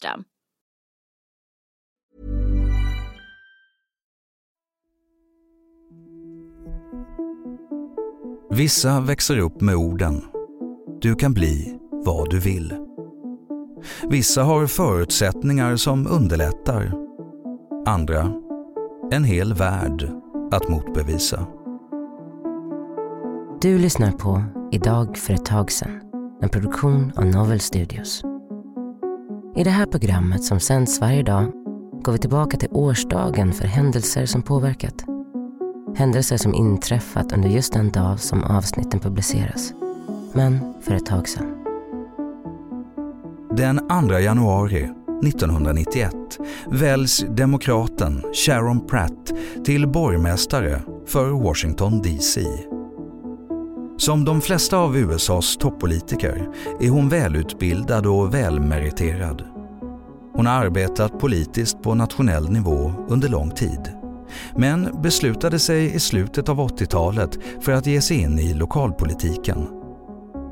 system. Vissa växer upp med orden Du kan bli vad du vill. Vissa har förutsättningar som underlättar. Andra en hel värld att motbevisa. Du lyssnar på Idag för ett tag sedan, en produktion av Novel Studios. I det här programmet som sänds varje dag går vi tillbaka till årsdagen för händelser som påverkat. Händelser som inträffat under just den dag som avsnitten publiceras. Men för ett tag sedan. Den 2 januari 1991 väljs demokraten Sharon Pratt till borgmästare för Washington DC. Som de flesta av USAs toppolitiker är hon välutbildad och välmeriterad. Hon har arbetat politiskt på nationell nivå under lång tid men beslutade sig i slutet av 80-talet för att ge sig in i lokalpolitiken.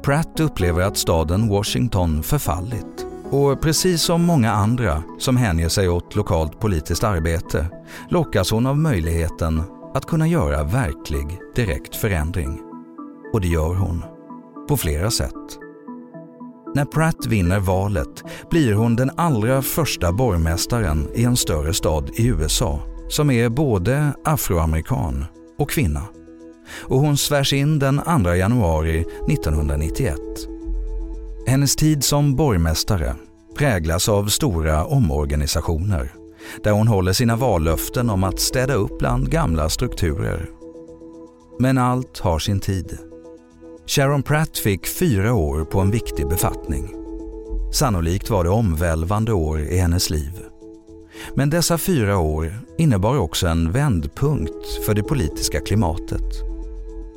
Pratt upplever att staden Washington förfallit och precis som många andra som hänger sig åt lokalt politiskt arbete lockas hon av möjligheten att kunna göra verklig direkt förändring. Och det gör hon. På flera sätt. När Pratt vinner valet blir hon den allra första borgmästaren i en större stad i USA som är både afroamerikan och kvinna. Och hon svärs in den 2 januari 1991. Hennes tid som borgmästare präglas av stora omorganisationer där hon håller sina vallöften om att städa upp bland gamla strukturer. Men allt har sin tid. Sharon Pratt fick fyra år på en viktig befattning. Sannolikt var det omvälvande år i hennes liv. Men dessa fyra år innebar också en vändpunkt för det politiska klimatet.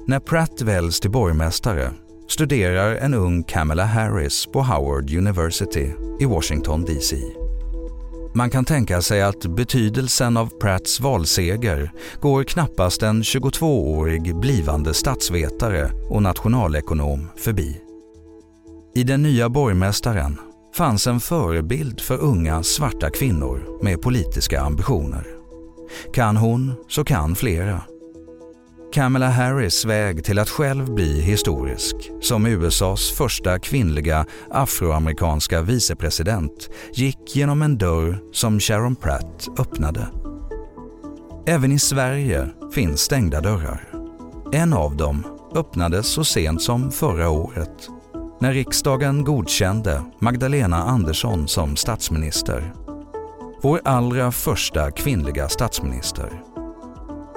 När Pratt väljs till borgmästare studerar en ung Kamala Harris på Howard University i Washington DC. Man kan tänka sig att betydelsen av Pratts valseger går knappast en 22-årig blivande statsvetare och nationalekonom förbi. I den nya borgmästaren fanns en förebild för unga svarta kvinnor med politiska ambitioner. Kan hon så kan flera. Kamala Harris väg till att själv bli historisk som USAs första kvinnliga afroamerikanska vicepresident gick genom en dörr som Sharon Pratt öppnade. Även i Sverige finns stängda dörrar. En av dem öppnades så sent som förra året när riksdagen godkände Magdalena Andersson som statsminister. Vår allra första kvinnliga statsminister.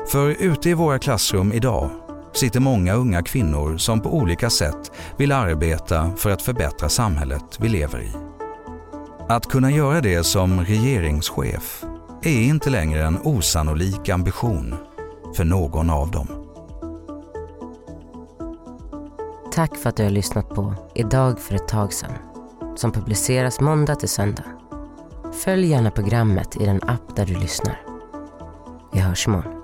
För ute i våra klassrum idag sitter många unga kvinnor som på olika sätt vill arbeta för att förbättra samhället vi lever i. Att kunna göra det som regeringschef är inte längre en osannolik ambition för någon av dem. Tack för att du har lyssnat på Idag för ett tag sedan som publiceras måndag till söndag. Följ gärna programmet i den app där du lyssnar. Vi hörs imorgon.